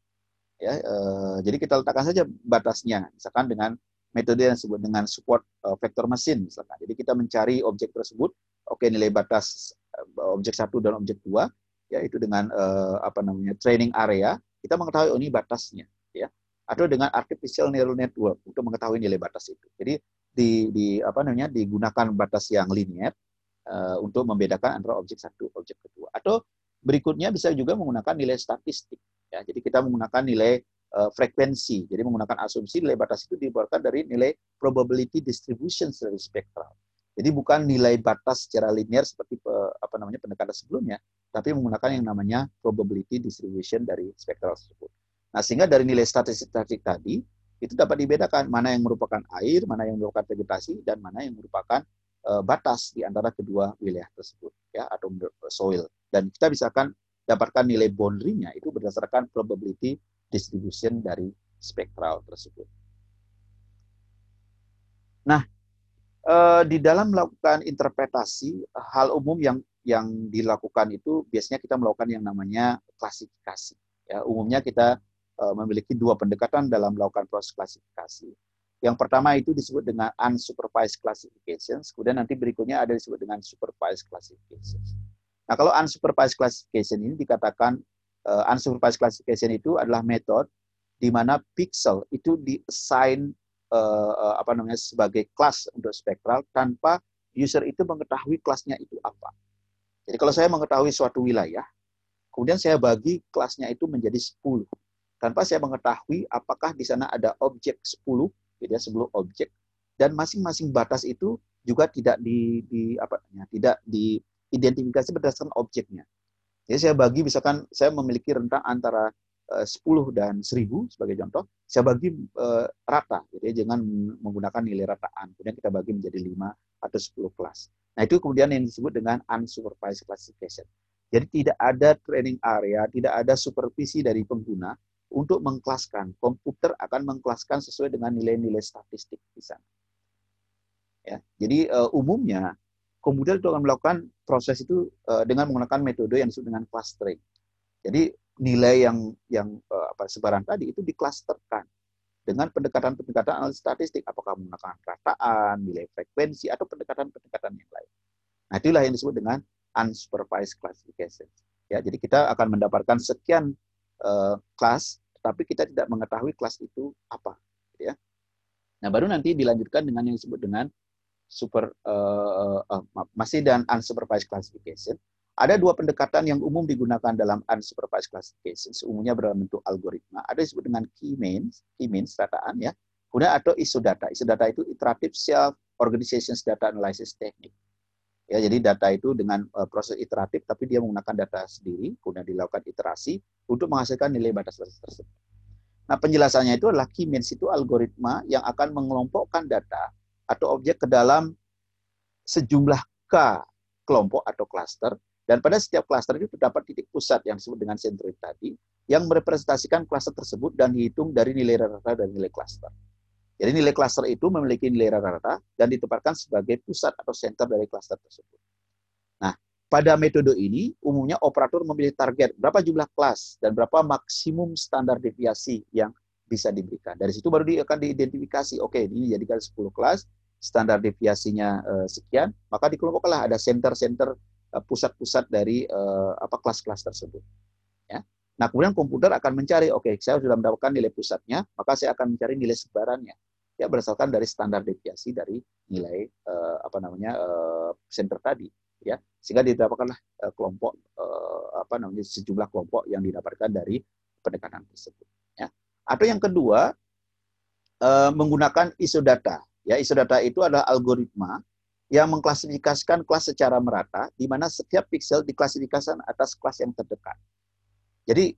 Ya, uh, jadi kita letakkan saja batasnya, misalkan dengan metode yang disebut dengan support uh, vector mesin misalkan. Jadi kita mencari objek tersebut, oke nilai batas uh, objek satu dan objek dua, yaitu dengan uh, apa namanya training area, kita mengetahui oh ini batasnya, ya. Atau dengan artificial neural network untuk mengetahui nilai batas itu. Jadi di, di apa namanya digunakan batas yang linear uh, untuk membedakan antara objek satu objek kedua. Atau berikutnya bisa juga menggunakan nilai statistik. Ya, jadi kita menggunakan nilai uh, frekuensi. Jadi menggunakan asumsi nilai batas itu dibuatkan dari nilai probability distribution dari spektral. Jadi bukan nilai batas secara linear seperti pe, apa namanya pendekatan sebelumnya, tapi menggunakan yang namanya probability distribution dari spektral tersebut. Nah, sehingga dari nilai statistik tadi itu dapat dibedakan mana yang merupakan air, mana yang merupakan vegetasi, dan mana yang merupakan uh, batas di antara kedua wilayah tersebut, ya atau soil. Dan kita bisa kan dapatkan nilai boundary-nya itu berdasarkan probability distribution dari spektral tersebut. Nah, eh, di dalam melakukan interpretasi hal umum yang yang dilakukan itu biasanya kita melakukan yang namanya klasifikasi. Ya, umumnya kita eh, memiliki dua pendekatan dalam melakukan proses klasifikasi. Yang pertama itu disebut dengan unsupervised classification, kemudian nanti berikutnya ada disebut dengan supervised classification. Nah, kalau unsupervised classification ini dikatakan uh, unsupervised classification itu adalah metode di mana pixel itu di-assign uh, apa namanya sebagai kelas untuk spektral tanpa user itu mengetahui kelasnya itu apa. Jadi kalau saya mengetahui suatu wilayah, kemudian saya bagi kelasnya itu menjadi 10. Tanpa saya mengetahui apakah di sana ada objek 10, gitu ya, 10 objek dan masing-masing batas itu juga tidak di, di apa ya, tidak diidentifikasi berdasarkan objeknya. Jadi saya bagi misalkan saya memiliki rentang antara uh, eh, 10 dan 1000 sebagai contoh, saya bagi uh, rata, ya, jangan menggunakan nilai rataan. Kemudian kita bagi menjadi 5 atau 10 kelas. Nah itu kemudian yang disebut dengan unsupervised classification. Jadi tidak ada training area, tidak ada supervisi dari pengguna untuk mengkelaskan. Komputer akan mengkelaskan sesuai dengan nilai-nilai statistik di sana. Ya, jadi uh, umumnya komputer itu akan melakukan proses itu uh, dengan menggunakan metode yang disebut dengan clustering. Jadi nilai yang yang uh, apa sebaran tadi itu diklasterkan dengan pendekatan-pendekatan analisis statistik, apakah menggunakan rataan, nilai frekuensi, atau pendekatan-pendekatan yang lain. Nah, itulah yang disebut dengan unsupervised classification. Ya, jadi kita akan mendapatkan sekian uh, kelas, tetapi kita tidak mengetahui kelas itu apa. Ya. Nah, baru nanti dilanjutkan dengan yang disebut dengan super uh, uh, masih dan unsupervised classification. Ada dua pendekatan yang umum digunakan dalam unsupervised classification, umumnya berbentuk algoritma. Ada disebut dengan key means, key means dataan ya. Kemudian atau ISO data. ISO data itu iterative self organizations data analysis technique. Ya, jadi data itu dengan uh, proses iteratif, tapi dia menggunakan data sendiri, kemudian dilakukan iterasi untuk menghasilkan nilai batas-batas tersebut. Nah, penjelasannya itu adalah key means itu algoritma yang akan mengelompokkan data atau objek ke dalam sejumlah K kelompok atau klaster dan pada setiap klaster itu terdapat titik pusat yang disebut dengan sentroid tadi yang merepresentasikan klaster tersebut dan dihitung dari nilai rata-rata dan nilai klaster. Jadi nilai klaster itu memiliki nilai rata-rata dan ditempatkan sebagai pusat atau center dari klaster tersebut. Nah, pada metode ini umumnya operator memilih target berapa jumlah kelas dan berapa maksimum standar deviasi yang bisa diberikan. Dari situ baru akan diidentifikasi, oke okay, ini jadikan 10 kelas, standar deviasinya uh, sekian, maka dikelompokkanlah ada center-center uh, pusat-pusat dari uh, apa kelas-kelas tersebut. Ya. Nah, kemudian komputer akan mencari, oke, okay, saya sudah mendapatkan nilai pusatnya, maka saya akan mencari nilai sebarannya. Ya, berdasarkan dari standar deviasi dari nilai uh, apa namanya uh, center tadi, ya, sehingga didapatkanlah kelompok apa namanya sejumlah kelompok yang didapatkan dari pendekatan tersebut. Atau yang kedua, eh, menggunakan ISO data. Ya, ISO data itu adalah algoritma yang mengklasifikasikan kelas secara merata, di mana setiap pixel diklasifikasikan atas kelas yang terdekat. Jadi,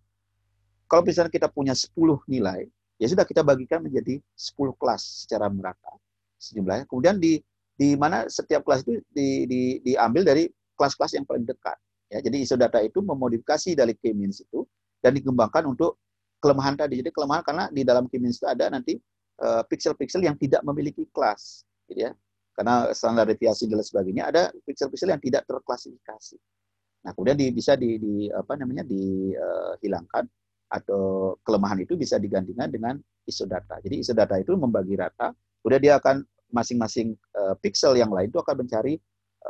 kalau misalnya kita punya 10 nilai, ya sudah kita bagikan menjadi 10 kelas secara merata sejumlahnya. Kemudian di di mana setiap kelas itu di, di, diambil dari kelas-kelas yang paling dekat. Ya, jadi ISO data itu memodifikasi dari k-means itu dan dikembangkan untuk kelemahan tadi. Jadi kelemahan karena di dalam Kimins itu ada nanti eh, pixel-pixel uh, yang tidak memiliki kelas, gitu ya. Karena standar deviasi dan sebagainya ada pixel-pixel yang tidak terklasifikasi. Nah, kemudian di, bisa di, di apa namanya dihilangkan atau kelemahan itu bisa digantikan dengan ISO data. Jadi ISO data itu membagi data, kemudian dia akan masing-masing uh, pixel yang lain itu akan mencari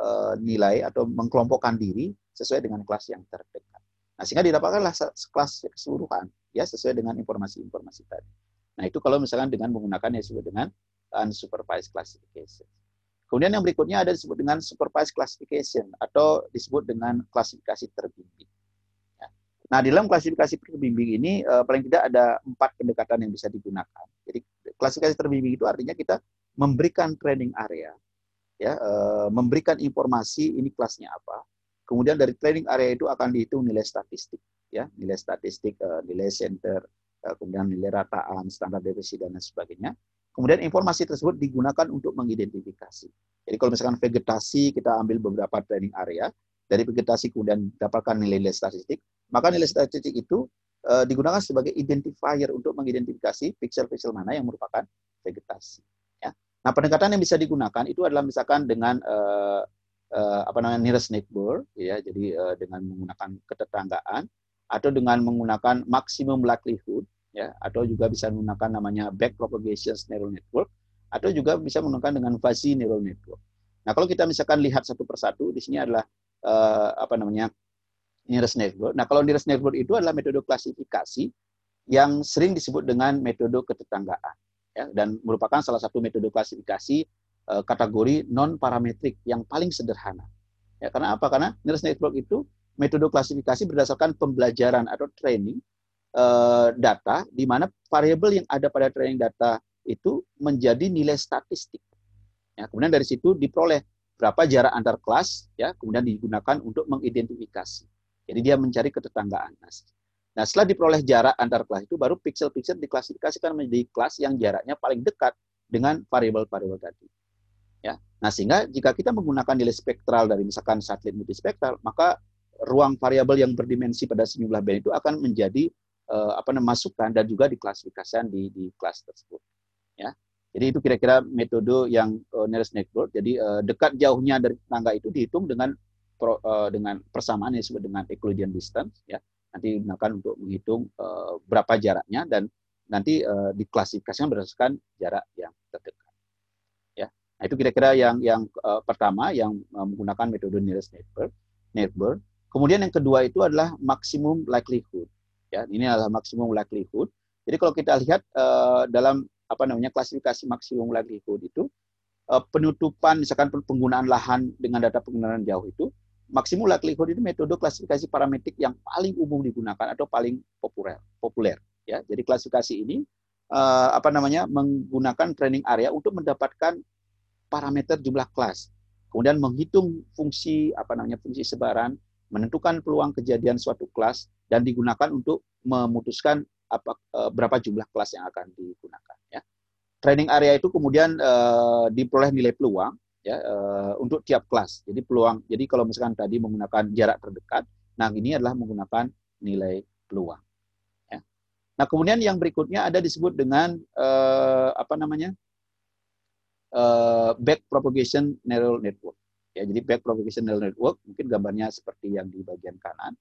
uh, nilai atau mengkelompokkan diri sesuai dengan kelas yang terdekat. Nah, sehingga didapatkanlah kelas keseluruhan ya sesuai dengan informasi-informasi tadi. Nah, itu kalau misalkan dengan menggunakan yang disebut dengan unsupervised classification. Kemudian yang berikutnya ada disebut dengan supervised classification atau disebut dengan klasifikasi terbimbing. Ya. Nah, di dalam klasifikasi terbimbing ini uh, paling tidak ada empat pendekatan yang bisa digunakan. Jadi klasifikasi terbimbing itu artinya kita memberikan training area, ya, uh, memberikan informasi ini kelasnya apa. Kemudian dari training area itu akan dihitung nilai statistik, ya, nilai statistik, uh, nilai center, uh, kemudian nilai rataan, standar deviasi dan lain sebagainya. Kemudian informasi tersebut digunakan untuk mengidentifikasi. Jadi kalau misalkan vegetasi, kita ambil beberapa training area, dari vegetasi kemudian dapatkan nilai-nilai statistik, maka nilai statistik itu e, digunakan sebagai identifier untuk mengidentifikasi pixel-pixel mana yang merupakan vegetasi. Ya. Nah, pendekatan yang bisa digunakan itu adalah misalkan dengan e, apa namanya nearest neighbor, ya, jadi e, dengan menggunakan ketetanggaan atau dengan menggunakan maximum likelihood, ya atau juga bisa menggunakan namanya back propagation neural network atau juga bisa menggunakan dengan fuzzy neural network. Nah, kalau kita misalkan lihat satu persatu di sini adalah uh, apa namanya nearest network. Nah, kalau nearest network itu adalah metode klasifikasi yang sering disebut dengan metode ketetanggaan ya dan merupakan salah satu metode klasifikasi uh, kategori non parametrik yang paling sederhana. Ya, karena apa? Karena nearest network itu metode klasifikasi berdasarkan pembelajaran atau training uh, data di mana variabel yang ada pada training data itu menjadi nilai statistik. Ya, kemudian dari situ diperoleh berapa jarak antar kelas, ya, kemudian digunakan untuk mengidentifikasi. Jadi dia mencari ketetanggaan. Nah, setelah diperoleh jarak antar kelas itu, baru pixel-pixel diklasifikasikan menjadi kelas yang jaraknya paling dekat dengan variabel-variabel tadi. Ya. Nah, sehingga jika kita menggunakan nilai spektral dari misalkan satelit multispektral, maka ruang variabel yang berdimensi pada sejumlah band itu akan menjadi uh, apa namanya masukan dan juga diklasifikasikan di di kelas tersebut. Ya. Jadi itu kira-kira metode yang uh, nearest network. Jadi uh, dekat jauhnya dari tetangga itu dihitung dengan pro, uh, dengan persamaan yang disebut dengan Euclidean distance ya. Nanti digunakan untuk menghitung uh, berapa jaraknya dan nanti uh, diklasifikasikan berdasarkan jarak yang terdekat nah itu kira-kira yang yang uh, pertama yang uh, menggunakan metode nearest network network kemudian yang kedua itu adalah maximum likelihood Ya, ini adalah maksimum likelihood. Jadi kalau kita lihat uh, dalam apa namanya klasifikasi maksimum likelihood itu uh, penutupan misalkan penggunaan lahan dengan data pengenalan jauh itu maksimum likelihood itu metode klasifikasi parametrik yang paling umum digunakan atau paling populer populer ya. Jadi klasifikasi ini uh, apa namanya menggunakan training area untuk mendapatkan parameter jumlah kelas. Kemudian menghitung fungsi apa namanya fungsi sebaran, menentukan peluang kejadian suatu kelas dan digunakan untuk memutuskan apa e, berapa jumlah kelas yang akan digunakan ya. Training area itu kemudian uh, diperoleh nilai peluang ya uh, untuk tiap kelas. Jadi peluang. Jadi kalau misalkan tadi menggunakan jarak terdekat, nah ini adalah menggunakan nilai peluang. Ya. Nah kemudian yang berikutnya ada disebut dengan uh, apa namanya uh, back propagation neural network. Ya, jadi back propagation neural network mungkin gambarnya seperti yang di bagian kanan.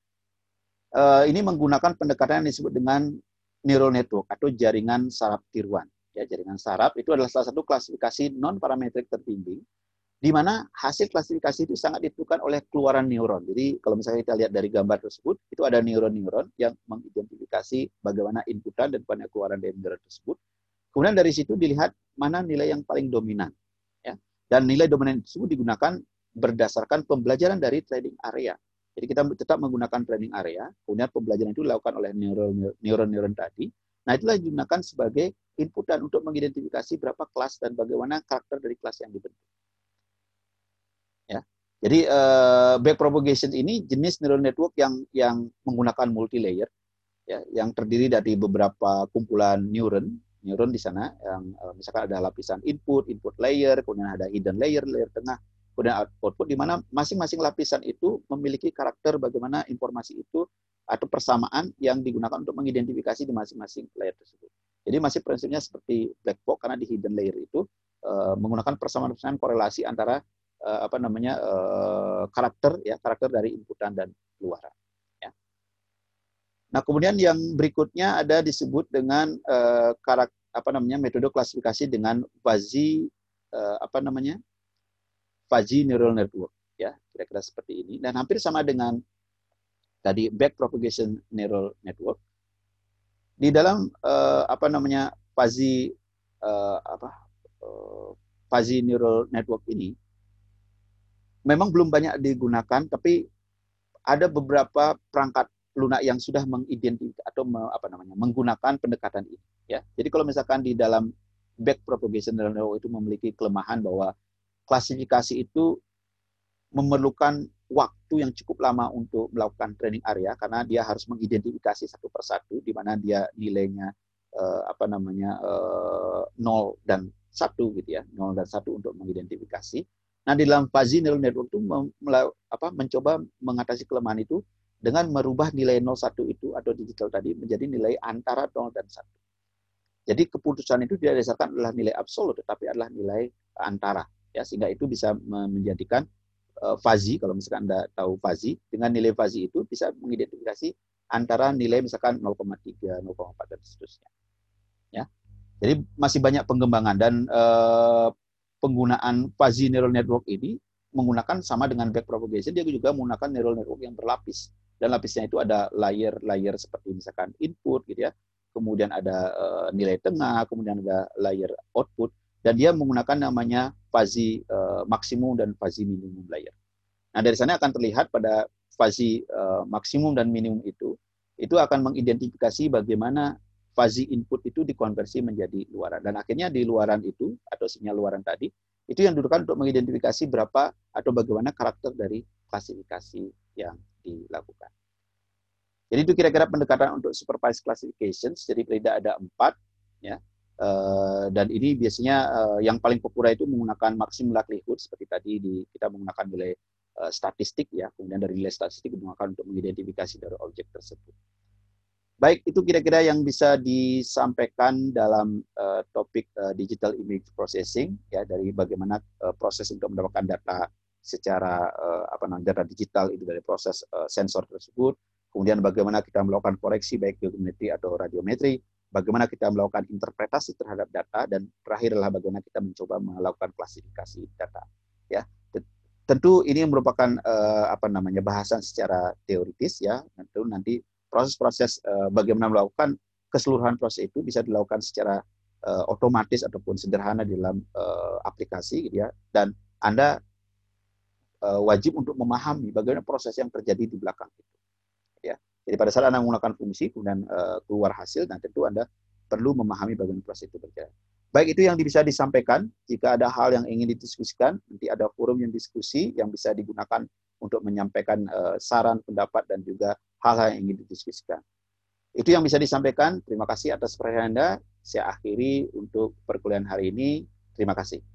Uh, ini menggunakan pendekatan yang disebut dengan neural network atau jaringan saraf tiruan. Ya, jaringan saraf itu adalah salah satu klasifikasi non parametrik terbimbing di mana hasil klasifikasi itu sangat ditentukan oleh keluaran neuron. Jadi kalau misalnya kita lihat dari gambar tersebut, itu ada neuron-neuron yang mengidentifikasi bagaimana inputan dan keluaran dari neuron tersebut. Kemudian dari situ dilihat mana nilai yang paling dominan. Ya. Dan nilai dominan tersebut digunakan berdasarkan pembelajaran dari trading area. Jadi kita tetap menggunakan trading area, kemudian pembelajaran itu dilakukan oleh neuron-neuron tadi. Nah, itulah digunakan sebagai inputan untuk mengidentifikasi berapa kelas dan bagaimana karakter dari kelas yang dibentuk. Ya. Jadi uh, back propagation ini jenis neural network yang yang menggunakan multi layer ya, yang terdiri dari beberapa kumpulan neuron, neuron di sana yang uh, misalkan ada lapisan input, input layer, kemudian ada hidden layer, layer tengah, kemudian output di mana masing-masing lapisan itu memiliki karakter bagaimana informasi itu atau persamaan yang digunakan untuk mengidentifikasi di masing-masing layer tersebut. Jadi masih prinsipnya seperti black box karena di hidden layer itu uh, menggunakan persamaan-persamaan korelasi antara uh, apa namanya karakter ya karakter dari inputan dan luaran. Nah kemudian yang berikutnya ada disebut dengan uh, karakter apa namanya metode klasifikasi dengan fuzzy uh, apa namanya fuzzy neural network ya kira-kira seperti ini. Dan hampir sama dengan tadi back propagation neural network. Di dalam uh, apa namanya fuzzy uh, apa uh, fuzzy neural network ini memang belum banyak digunakan tapi ada beberapa perangkat lunak yang sudah mengidentifikasi atau me, apa namanya menggunakan pendekatan ini ya jadi kalau misalkan di dalam back propagation neural network itu memiliki kelemahan bahwa klasifikasi itu memerlukan waktu yang cukup lama untuk melakukan training area karena dia harus mengidentifikasi satu persatu di mana dia nilainya uh, apa namanya uh, nol dan satu gitu ya nol dan satu untuk mengidentifikasi. Nah di dalam fuzzy neural network itu mencoba mengatasi kelemahan itu dengan merubah nilai 01 itu atau digital tadi menjadi nilai antara 0 dan 1. Jadi keputusan itu tidak didasarkan adalah nilai absolut tetapi adalah nilai antara ya sehingga itu bisa menjadikan uh, fuzzy kalau misalkan Anda tahu fuzzy dengan nilai fuzzy itu bisa mengidentifikasi antara nilai misalkan 0,3, 0,4 dan seterusnya. Ya. Jadi masih banyak pengembangan dan uh, penggunaan fuzzy neural network ini menggunakan sama dengan back propagation dia juga menggunakan neural network yang berlapis dan lapisnya itu ada layer-layer seperti misalkan input gitu ya. Kemudian ada uh, nilai tengah kemudian ada layer output. Dan dia menggunakan namanya fuzzy uh, maksimum dan fuzzy minimum layer. Nah dari sana akan terlihat pada fuzzy uh, maksimum dan minimum itu itu akan mengidentifikasi bagaimana fuzzy input itu dikonversi menjadi luaran. Dan akhirnya di luaran itu atau sinyal luaran tadi itu yang didudukan untuk mengidentifikasi berapa atau bagaimana karakter dari klasifikasi yang dilakukan. Jadi itu kira-kira pendekatan untuk supervised classifications. Jadi tidak ada empat, ya. Uh, dan ini biasanya uh, yang paling populer itu menggunakan maksimum likelihood seperti tadi di kita menggunakan nilai uh, statistik ya kemudian dari nilai statistik digunakan untuk mengidentifikasi dari objek tersebut. Baik itu kira-kira yang bisa disampaikan dalam uh, topik uh, digital image processing ya dari bagaimana uh, proses untuk mendapatkan data secara uh, apa namanya data digital itu dari proses uh, sensor tersebut. Kemudian bagaimana kita melakukan koreksi baik geometri atau radiometri. Bagaimana kita melakukan interpretasi terhadap data. Dan terakhir adalah bagaimana kita mencoba melakukan klasifikasi data ya. Tentu ini merupakan uh, apa namanya bahasan secara teoritis ya. Tentu nanti proses-proses uh, bagaimana melakukan keseluruhan proses itu bisa dilakukan secara uh, otomatis ataupun sederhana di dalam uh, aplikasi gitu ya. Dan anda wajib untuk memahami bagaimana proses yang terjadi di belakang itu jadi pada saat Anda menggunakan fungsi kemudian uh, keluar hasil, dan tentu Anda perlu memahami bagaimana proses itu berjalan. Baik itu yang bisa disampaikan. Jika ada hal yang ingin didiskusikan, nanti ada forum yang diskusi yang bisa digunakan untuk menyampaikan uh, saran, pendapat, dan juga hal-hal yang ingin didiskusikan. Itu yang bisa disampaikan. Terima kasih atas perhatian Anda. Saya akhiri untuk perkuliahan hari ini. Terima kasih.